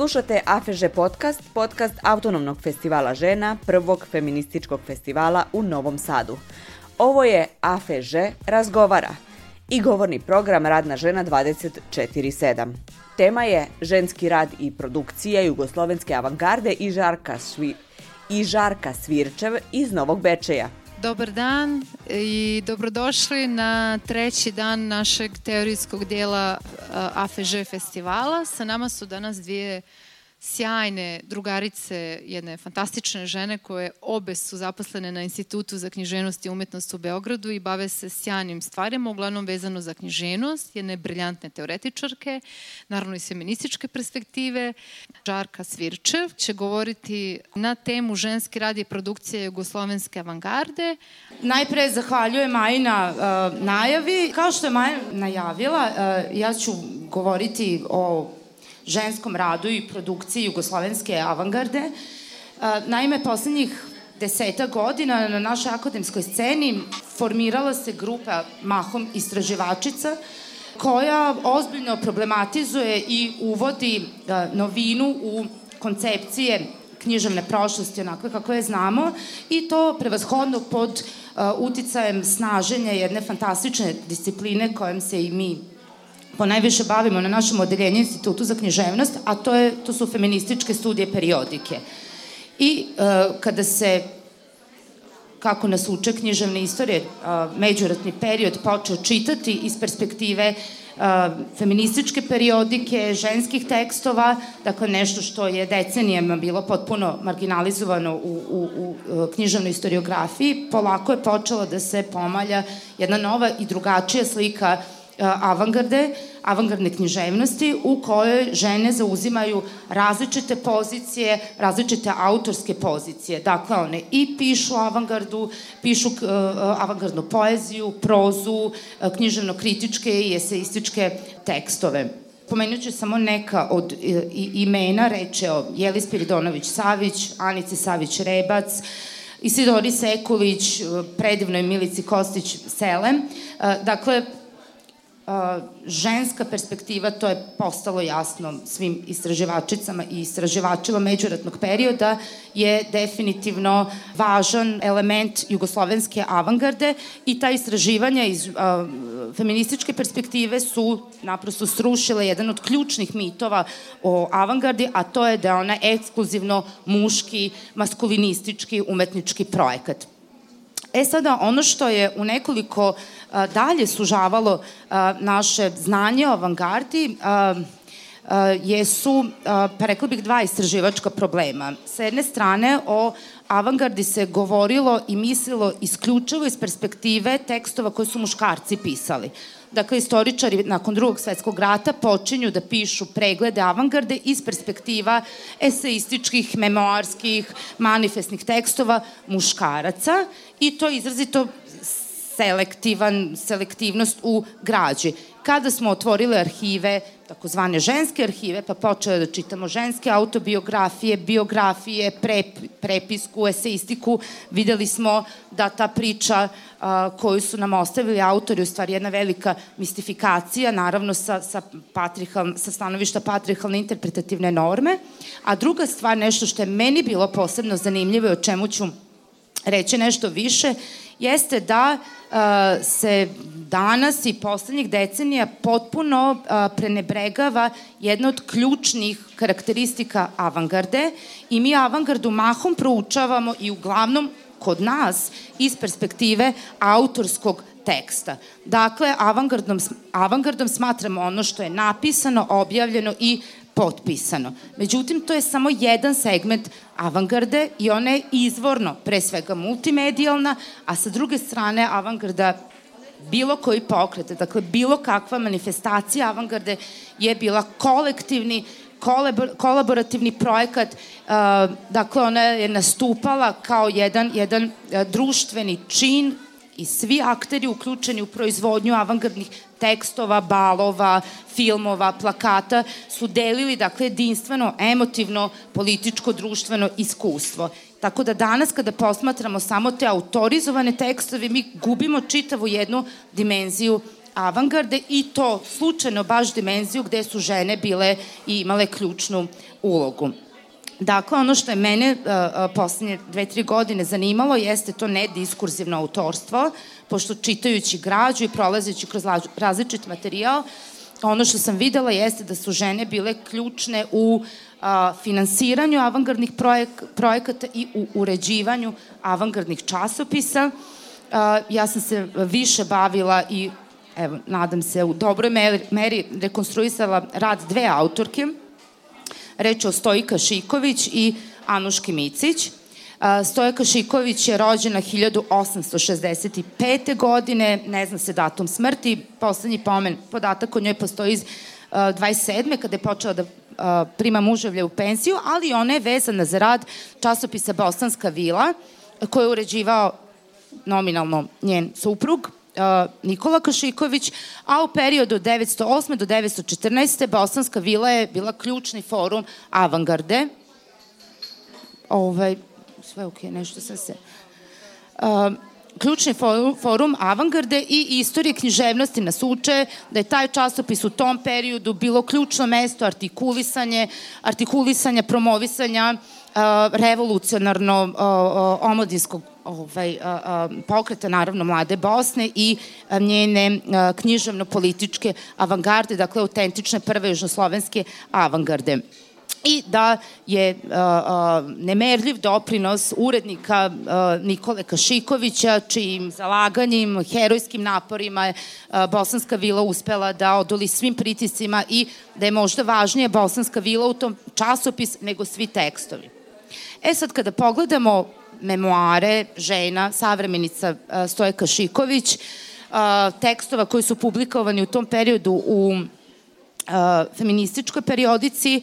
Slušate AFEŽE podcast, podcast Autonomnog festivala žena, prvog feminističkog festivala u Novom Sadu. Ovo je AFEŽE razgovara i govorni program Radna žena 24-7. Tema je ženski rad i produkcija jugoslovenske avangarde i Žarka, Svi, i Žarka Svirčev iz Novog Bečeja. Dobar dan i dobrodošli na treći dan našeg teorijskog dijela AFŽ festivala. Sa nama su danas dvije sjajne drugarice, jedne fantastične žene koje obe su zaposlene na Institutu za književnost i umetnost u Beogradu i bave se sjajnim stvarima, uglavnom vezano za književnost, jedne briljantne teoretičarke, naravno iz feminističke perspektive. Žarka Svirčev će govoriti na temu ženski rad i produkcija jugoslovenske avangarde. Najpre zahvaljujem Maji na uh, najavi. Kao što je Maja najavila, uh, ja ću govoriti o ženskom radu i produkciji jugoslovenske avangarde. Naime, poslednjih deseta godina na našoj akademskoj sceni formirala se grupa mahom istraživačica koja ozbiljno problematizuje i uvodi novinu u koncepcije književne prošlosti onakve kako je znamo i to prevashodno pod uticajem snaženja jedne fantastične discipline kojom se i mi ponajviše bavimo na našem odeljenju Institutu za književnost, a to, je, to su feminističke studije periodike. I uh, kada se kako nas uče književne istorije, uh, međuratni period počeo čitati iz perspektive uh, feminističke periodike, ženskih tekstova, dakle nešto što je decenijama bilo potpuno marginalizovano u, u, u književnoj istoriografiji, polako je počela da se pomalja jedna nova i drugačija slika avangarde, avangardne književnosti u kojoj žene zauzimaju različite pozicije, različite autorske pozicije. Dakle, one i pišu avangardu, pišu uh, avangardnu poeziju, prozu, uh, književno-kritičke i eseističke tekstove. Pomenut ću samo neka od imena, reče o Jeli Spiridonović-Savić, Anice Savić-Rebac, Isidori Sekulić, predivnoj Milici Kostić-Selem. Dakle, ženska perspektiva, to je postalo jasno svim istraživačicama i istraživačima međuratnog perioda, je definitivno važan element jugoslovenske avangarde i ta istraživanja iz a, feminističke perspektive su naprosto srušile jedan od ključnih mitova o avangardi, a to je da je ona ekskluzivno muški, maskulinistički, umetnički projekat. E sada, ono što je u nekoliko a, dalje sužavalo a, naše znanje o avangardi, a, a, jesu, a, pa rekla bih, dva istraživačka problema. Sa jedne strane, o avangardi se govorilo i mislilo isključivo iz perspektive tekstova koje su muškarci pisali. Dakle, istoričari nakon drugog svetskog rata počinju da pišu preglede avangarde iz perspektiva eseističkih, memoarskih, manifestnih tekstova muškaraca i to je izrazito selektivan, selektivnost u građi. Kada smo otvorili arhive, takozvane ženske arhive, pa počeo da čitamo ženske autobiografije, biografije, pre, prepisku, eseistiku, videli smo da ta priča a, koju su nam ostavili autori, u stvari jedna velika mistifikacija, naravno sa, sa, patrihal, sa stanovišta patrihalne interpretativne norme. A druga stvar, nešto što je meni bilo posebno zanimljivo i o čemu ću reći nešto više, jeste da uh, se danas i poslednjih decenija potpuno uh, prenebregava jedna od ključnih karakteristika avangarde i mi avangardu mahom proučavamo i uglavnom kod nas iz perspektive autorskog teksta. Dakle, avangardom, avangardom smatramo ono što je napisano, objavljeno i potpisano. Međutim, to je samo jedan segment avangarde i ona je izvorno, pre svega multimedijalna, a sa druge strane avangarda bilo koji pokret, dakle bilo kakva manifestacija avangarde je bila kolektivni kolaborativni projekat, uh, dakle ona je nastupala kao jedan, jedan društveni čin i svi akteri uključeni u proizvodnju avangardnih tekstova, balova, filmova, plakata su delili dakle jedinstveno, emotivno, političko, društveno iskustvo. Tako da danas kada posmatramo samo te autorizovane tekstove, mi gubimo čitavu jednu dimenziju avangarde i to slučajno baš dimenziju gde su žene bile i imale ključnu ulogu. Dakle, ono što je mene uh, poslednje dve, tri godine zanimalo jeste to nediskurzivno autorstvo, pošto čitajući građu i prolazeći kroz različit materijal, ono što sam videla jeste da su žene bile ključne u a, finansiranju avangardnih projek, projekata i u uređivanju avangardnih časopisa. A, ja sam se više bavila i evo, nadam se, u dobroj meri, meri rekonstruisala rad dve autorke. Reč o Stojika Šiković i Anuški Micić. Stojaka Šiković je rođena 1865. godine, ne zna se datum smrti, poslednji pomen, podatak o njoj postoji iz 27. kada je počela da prima muževlje u pensiju, ali ona je vezana za rad časopisa Bosanska vila, koje je uređivao nominalno njen suprug, Nikola Kašiković, a u periodu od 908. do 914. Bosanska vila je bila ključni forum avangarde. Ovaj, sve ok, nešto sam se... Uh, ključni forum, forum avangarde i istorije književnosti nas uče da je taj časopis u tom periodu bilo ključno mesto artikulisanje, artikulisanja, promovisanja uh, revolucionarno uh, omladinskog ovaj, uh, pokreta, naravno, Mlade Bosne i njene književno-političke avangarde, dakle, autentične prve južnoslovenske avangarde i da je uh, uh, nemerljiv doprinos urednika uh, Nikole Kašikovića, čijim zalaganjem, herojskim naporima je uh, Bosanska vila uspela da odoli svim pritiscima i da je možda važnije Bosanska vila u tom časopis nego svi tekstovi. E sad, kada pogledamo memoare žena, savremenica uh, Stoje Kašiković, uh, tekstova koji su publikovani u tom periodu u feminističkoj periodici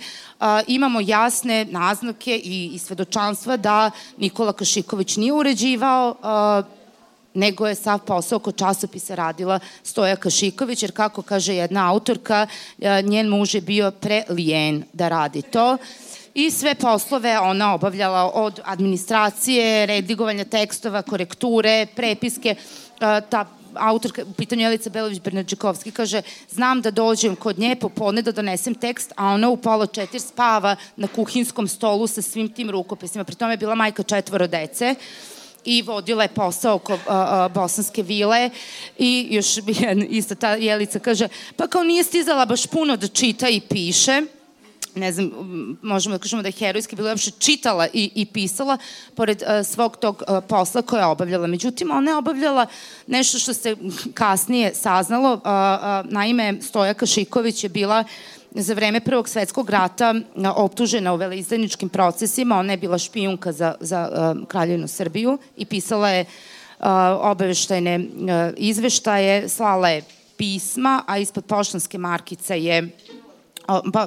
imamo jasne naznake i, i svedočanstva da Nikola Kašiković nije uređivao nego je sav posao oko časopisa radila Stoja Kašiković, jer kako kaže jedna autorka, njen muž je bio prelijen da radi to. I sve poslove ona obavljala od administracije, redigovanja tekstova, korekture, prepiske, ta autorka, u pitanju Jelica Belović Bernadžikovski, kaže, znam da dođem kod nje popodne da donesem tekst, a ona u pola četiri spava na kuhinskom stolu sa svim tim rukopisima. Pri tome je bila majka četvoro dece i vodila je posao oko uh, uh, bosanske vile i još ista ta Jelica kaže, pa kao nije stizala baš puno da čita i piše, ne znam, možemo da kažemo da je herojski bila uopšte čitala i, i pisala pored uh, svog tog uh, posla koje je obavljala. Međutim, ona je obavljala nešto što se kasnije saznalo. Uh, uh, naime, Stoja Kašiković je bila za vreme Prvog svetskog rata optužena u veleizdaničkim procesima. Ona je bila špijunka za, za Kraljevinu Srbiju i pisala je obaveštajne izveštaje, slala je pisma, a ispod poštanske markice je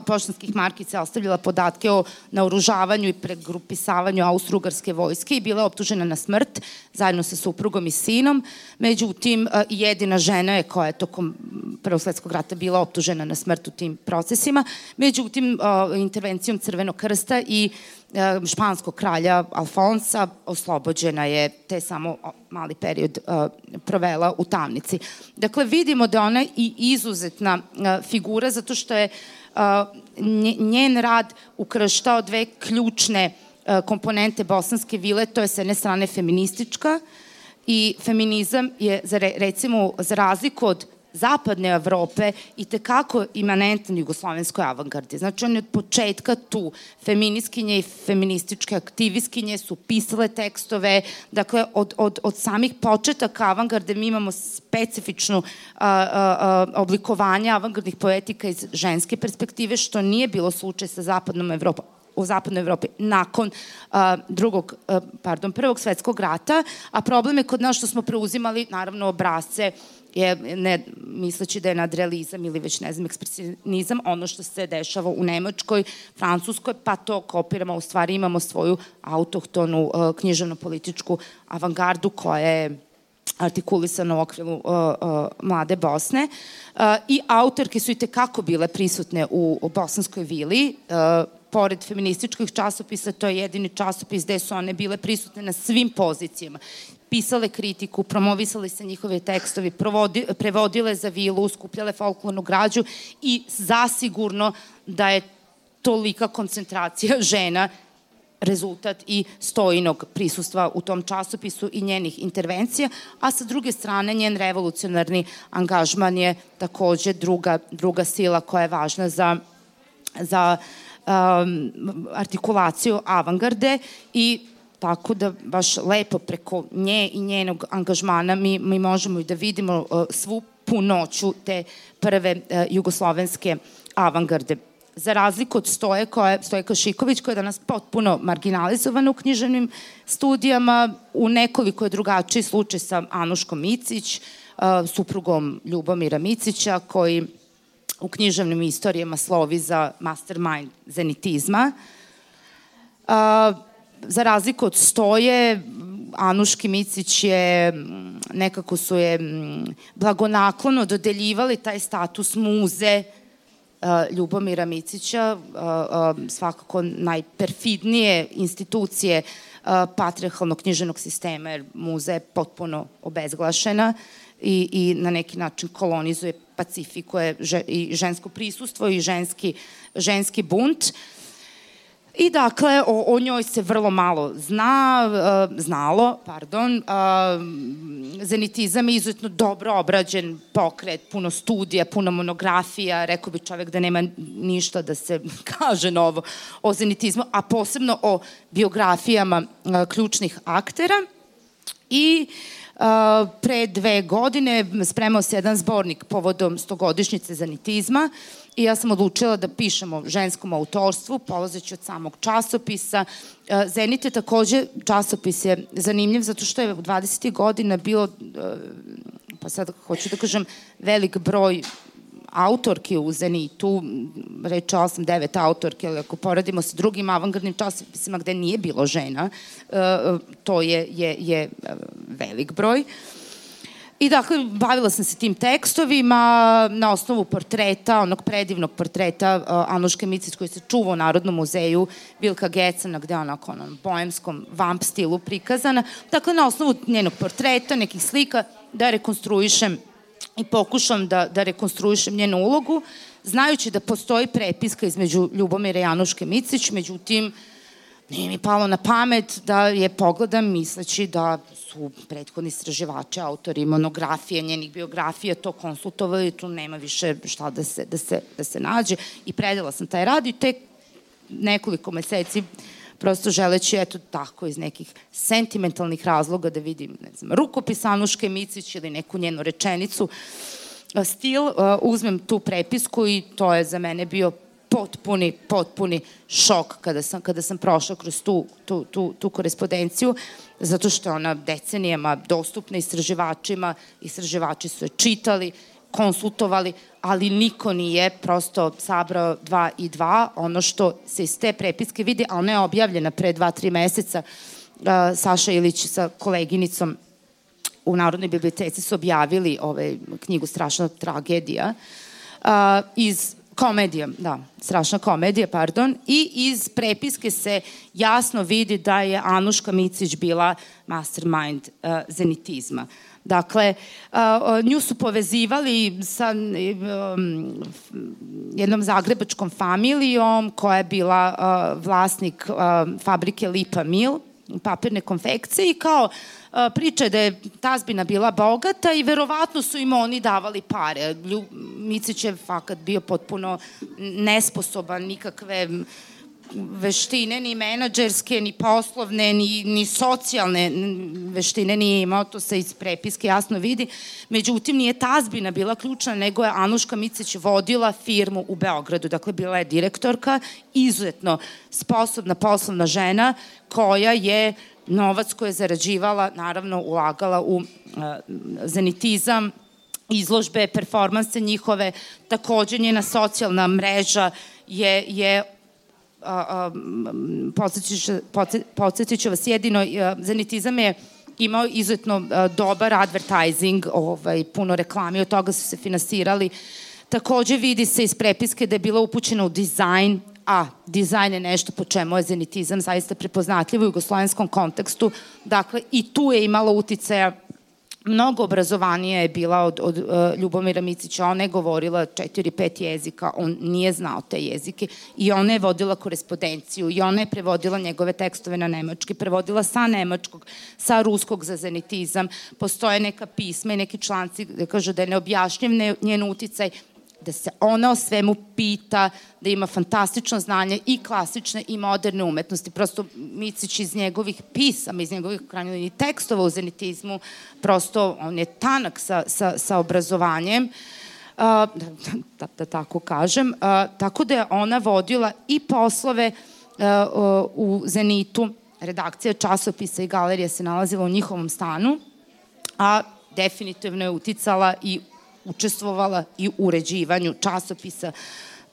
poštanskih markica ostavljala podatke o naoružavanju i pregrupisavanju austro-ugarske vojske i bila optužena na smrt zajedno sa suprugom i sinom. Međutim, jedina žena je koja je tokom Prvog svetskog rata bila optužena na smrt u tim procesima. Međutim, intervencijom Crvenog krsta i španskog kralja Alfonsa oslobođena je te samo mali period provela u tamnici. Dakle, vidimo da ona i izuzetna figura zato što je njen rad ukrštao dve ključne komponente bosanske vile, to je s jedne strane feministička i feminizam je, za, recimo, za razliku od zapadne Evrope i tekako imanentan jugoslovenskoj avangardi. Znači, on je od početka tu. Feminiskinje i feminističke aktivistkinje su pisale tekstove, dakle, od, od, od samih početaka avangarde mi imamo specifičnu a, a, a, oblikovanje avangardnih poetika iz ženske perspektive, što nije bilo slučaj sa zapadnom Evropom u zapadnoj Evropi nakon uh, drugog, uh, pardon, prvog svetskog rata, a problem je kod nas što smo preuzimali naravno obrazce je, ne misleći da je nadrealizam ili već ne znam ekspresionizam ono što se dešava u Nemačkoj, Francuskoj, pa to kopiramo, u stvari imamo svoju autohtonu književno-političku avangardu koja je artikulisana u okviru uh, uh, Mlade Bosne. Uh, I autorke su i tekako bile prisutne u, u Bosanskoj vili. Uh, pored feminističkih časopisa, to je jedini časopis gde su one bile prisutne na svim pozicijama. Pisale kritiku, promovisali se njihove tekstovi, provodi, prevodile za vilu, skupljale folklornu građu i zasigurno da je tolika koncentracija žena rezultat i stojinog prisustva u tom časopisu i njenih intervencija, a sa druge strane njen revolucionarni angažman je takođe druga, druga sila koja je važna za, za um, artikulaciju avangarde i Tako da baš lepo preko nje i njenog angažmana mi, mi možemo i da vidimo uh, svu punoću te prve uh, jugoslovenske avangarde. Za razliku od Stoje, koja je, Stojka Šiković, koja je danas potpuno marginalizovana u književnim studijama, u nekoliko je drugačiji slučaj sa Anuškom Micić, uh, suprugom Ljubomira Micića, koji u književnim istorijama slovi za mastermind zenitizma. Uh, za razliku od Stoje, Anuški Micić je, nekako su je blagonaklono dodeljivali taj status muze Ljubomira Micića, svakako najperfidnije institucije patriarchalnog knjiženog sistema, jer muza je potpuno obezglašena i, i na neki način kolonizuje, pacifikuje i žensko prisustvo i ženski, ženski bunt. I dakle, o, o njoj se vrlo malo zna, uh, znalo, pardon. Uh, zenitizam je izuzetno dobro obrađen pokret, puno studija, puno monografija, rekao bi čovek da nema ništa da se kaže novo o zenitizmu, a posebno o biografijama uh, ključnih aktera. I uh, pre dve godine spremao se jedan zbornik povodom stogodišnjice zanitizma i ja sam odlučila da pišem o ženskom autorstvu, polazeći od samog časopisa. Zenit je takođe, časopis je zanimljiv zato što je u 20. godina bilo, pa sad hoću da kažem, velik broj autorki u Zenitu, reče 8-9 autorke, ali ako poradimo sa drugim avangardnim časopisima gde nije bilo žena, e, to je, je, je velik broj. I dakle, bavila sam se tim tekstovima na osnovu portreta, onog predivnog portreta uh, Anuške Micic koji se čuva u Narodnom muzeju Vilka Gecana, gde je onako onom boemskom vamp stilu prikazana. Dakle, na osnovu njenog portreta, nekih slika, da rekonstruišem i pokušam da, da rekonstruišem njenu ulogu, znajući da postoji prepiska između Ljubomira i Anuške Micić, međutim, uh, Nije mi palo na pamet da je pogledam misleći da su prethodni istraživači, autori monografije, njenih biografija to konsultovali, tu nema više šta da se, da se, da se nađe i predala sam taj rad i tek nekoliko meseci prosto želeći, eto tako, iz nekih sentimentalnih razloga da vidim, ne znam, rukopis Anuške Micić ili neku njenu rečenicu, stil, uzmem tu prepisku i to je za mene bio potpuni, potpuni šok kada sam, kada sam prošla kroz tu, tu, tu, tu korespondenciju, zato što je ona decenijama dostupna istraživačima, istraživači su je čitali, konsultovali, ali niko nije prosto sabrao dva i dva. Ono što se iz te prepiske vidi, a ona je objavljena pre dva, tri meseca, Saša Ilić sa koleginicom u Narodnoj biblioteci su objavili ovaj, knjigu Strašna tragedija iz Komedija, da, strašna komedija, pardon. I iz prepiske se jasno vidi da je Anuška Micić bila mastermind uh, zenitizma. Dakle, uh, nju su povezivali sa um, jednom zagrebačkom familijom koja je bila uh, vlasnik uh, fabrike Lipa Mill, papirne konfekcije i kao priča je da je tazbina bila bogata i verovatno su im oni davali pare. Micić je fakat bio potpuno nesposoban, nikakve veštine, ni menadžerske, ni poslovne, ni, ni socijalne veštine nije imao, to se iz prepiske jasno vidi. Međutim, nije tazbina bila ključna, nego je Anuška Micić vodila firmu u Beogradu. Dakle, bila je direktorka, izuzetno sposobna poslovna žena koja je novac koje je zarađivala, naravno, ulagala u uh, zenitizam, izložbe, performanse njihove, takođe njena socijalna mreža je, je podsjetit ću vas jedino, Zenitizam je imao izuzetno dobar advertising, ovaj, puno reklami, od toga su se finansirali. Takođe vidi se iz prepiske da je bila upućena u dizajn, a dizajn je nešto po čemu je zenitizam zaista prepoznatljiv u jugoslovenskom kontekstu. Dakle, i tu je imala uticaja mnogo obrazovanija je bila od, od uh, Ljubomira Micića. Ona je govorila četiri, pet jezika, on nije znao te jezike i ona je vodila korespondenciju i ona je prevodila njegove tekstove na nemački, prevodila sa nemačkog, sa ruskog za zenitizam. Postoje neka pisma i neki članci gde kaže da je neobjašnjiv njen uticaj da se ona o svemu pita, da ima fantastično znanje i klasične i moderne umetnosti. Prosto Micić iz njegovih pisama, iz njegovih krajnjih tekstova u zenitizmu, prosto on je tanak sa, sa, sa obrazovanjem, uh, da, da, da tako kažem. Uh, tako da je ona vodila i poslove uh, u Zenitu, redakcija časopisa i galerija se nalazila u njihovom stanu, a definitivno je uticala i učestvovala i u uređivanju časopisa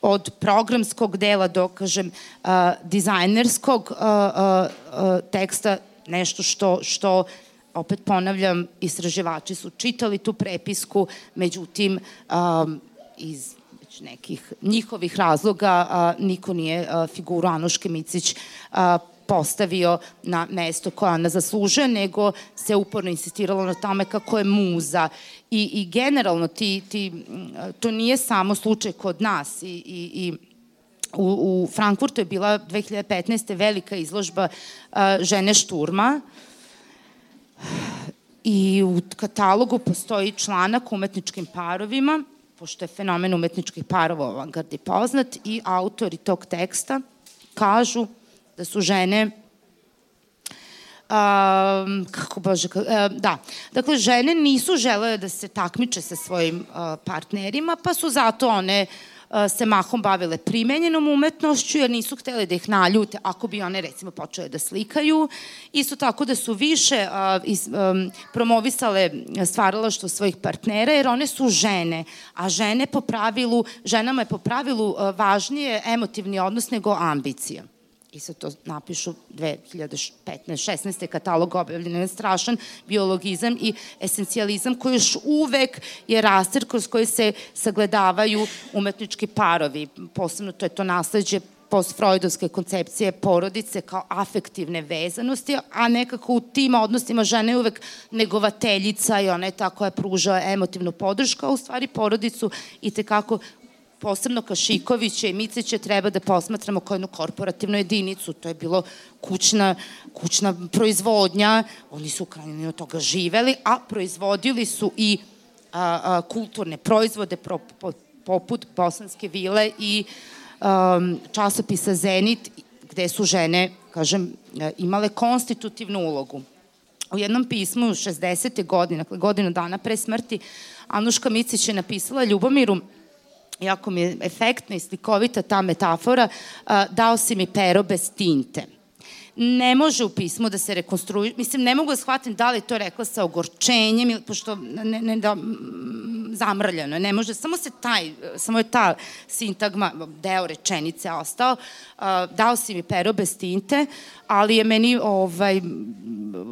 od programskog dela do, kažem, uh, dizajnerskog uh, uh, teksta, nešto što, što opet ponavljam, istraživači su čitali tu prepisku, međutim, um, iz nekih njihovih razloga a, niko nije a, figuru Anuške Micić a, postavio na mesto koje ona zaslužuje, nego se uporno insistiralo na tome kako je muza. I, i generalno ti, ti, to nije samo slučaj kod nas i, i, i U, u Frankfurtu je bila 2015. velika izložba uh, žene šturma i u katalogu postoji članak umetničkim parovima, pošto je fenomen umetničkih parova u avangardi poznat i autori tog teksta kažu da su žene Um, kako bože, uh, da. Dakle, žene nisu želele da se takmiče sa svojim uh, partnerima, pa su zato one uh, se mahom bavile primenjenom umetnošću, jer nisu htele da ih naljute ako bi one, recimo, počele da slikaju. Isto tako da su više uh, iz, um, promovisale stvaralaštvo svojih partnera, jer one su žene, a žene po pravilu, ženama je po pravilu uh, važnije emotivni odnos nego ambicija i sad to napišu 2015. 16. katalog objavljen je strašan biologizam i esencijalizam koji još uvek je raster kroz koji se sagledavaju umetnički parovi. Posebno to je to nasledđe postfreudovske koncepcije porodice kao afektivne vezanosti, a nekako u tim odnosima žena je uvek negovateljica i ona je ta koja pruža emotivnu podršku, a u stvari porodicu i tekako posebno Kašikovića i Miceće treba da posmatramo kao jednu korporativnu jedinicu. To je bilo kućna, kućna proizvodnja, oni su krajnje od toga živeli, a proizvodili su i a, a, kulturne proizvode pro, po, poput Bosanske vile i a, časopisa Zenit, gde su žene, kažem, imale konstitutivnu ulogu. U jednom pismu 60. godine, dakle godinu dana pre smrti, Anuška Micić je napisala Ljubomiru jako mi je efektna i slikovita ta metafora, dao si mi pero bez tinte. Ne može u pismu da se rekonstruuje, mislim, ne mogu da shvatim da li to rekla sa ogorčenjem, pošto ne, ne da, zamrljeno, ne može, samo se taj, samo je ta sintagma, deo rečenice ostao, dao si mi pero bez tinte, ali je meni ovaj,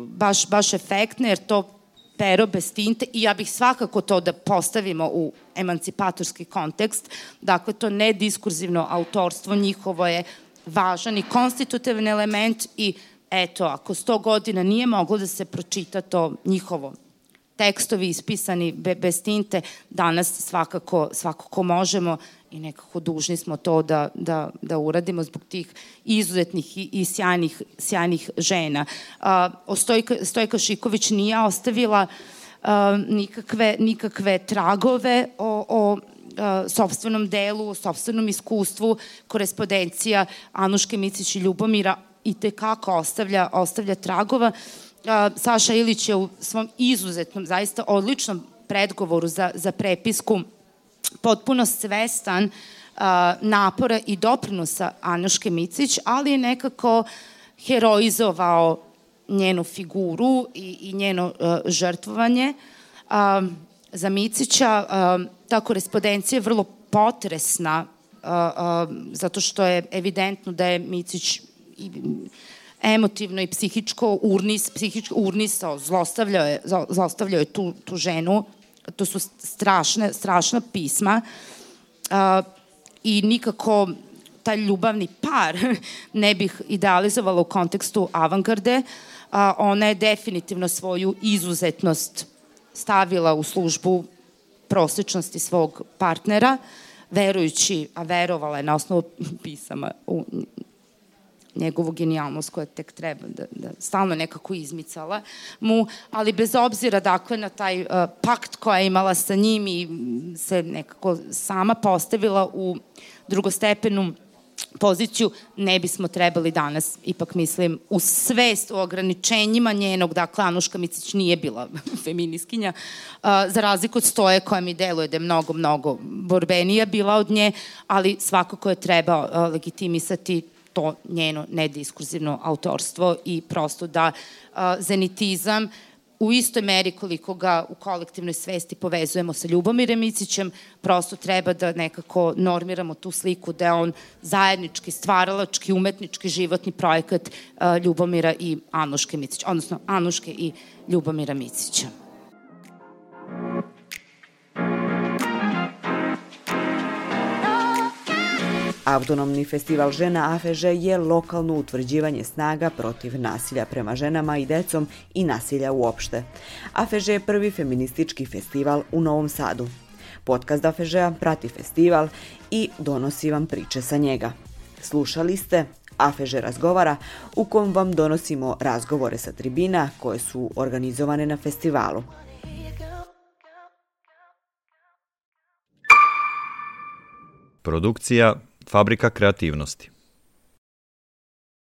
baš, baš efektno, jer to pero bez tinte i ja bih svakako to da postavimo u emancipatorski kontekst. Dakle, to nediskurzivno autorstvo njihovo je važan i konstitutivni element i eto, ako sto godina nije moglo da se pročita to njihovo tekstovi ispisani bez tinte, danas svakako, svakako možemo i nekako dužni smo to da, da, da uradimo zbog tih izuzetnih i, i sjajnih, sjajnih žena. Uh, Stojka, Stojka Šiković nije ostavila uh, nikakve, nikakve tragove o, o sobstvenom delu, sobstvenom iskustvu, korespondencija Anuške Micić i Ljubomira i tekako ostavlja, ostavlja tragova. Saša Ilić je u svom izuzetnom, zaista odličnom predgovoru za, za prepisku potpuno svestan napora i doprinosa Anoške Micić, ali je nekako heroizovao njenu figuru i, i njeno uh, žrtvovanje. Um, za Micića um, ta korespondencija je vrlo potresna uh, uh, zato što je evidentno da je Micić i, emotivno i psihičko urnis, psihičko urnisao, zlostavljao je, zlostavljao je tu, tu ženu to su strašne, strašna pisma a, i nikako taj ljubavni par ne bih idealizovala u kontekstu avangarde. A, ona je definitivno svoju izuzetnost stavila u službu prosečnosti svog partnera, verujući, a verovala je na osnovu pisama u njegovu genijalnost koja tek treba da, da stalno nekako izmicala mu, ali bez obzira dakle na taj uh, pakt koja je imala sa njim i se nekako sama postavila u drugostepenu poziciju ne bismo trebali danas, ipak mislim, u svest o ograničenjima njenog, dakle, Anuška Micić nije bila feminiskinja, uh, za razliku od Stoje koja mi deluje da je mnogo, mnogo borbenija bila od nje, ali svakako je treba uh, legitimisati to njeno nediskurzivno autorstvo i prosto da uh, zenitizam u istoj meri koliko ga u kolektivnoj svesti povezujemo sa Ljubomirem Micićem, prosto treba da nekako normiramo tu sliku da je on zajednički, stvaralački, umetnički životni projekat uh, Ljubomira i Anuške Micića, odnosno Anuške i Ljubomira Micića. Autonomni festival žena AFŽ je lokalno utvrđivanje snaga protiv nasilja prema ženama i decom i nasilja uopšte. AFŽ je prvi feministički festival u Novom Sadu. Podcast AFŽ-a prati festival i donosi vam priče sa njega. Slušali ste AFŽ razgovara u kom vam donosimo razgovore sa tribina koje su organizovane na festivalu. Produkcija Fabrika kreativnosti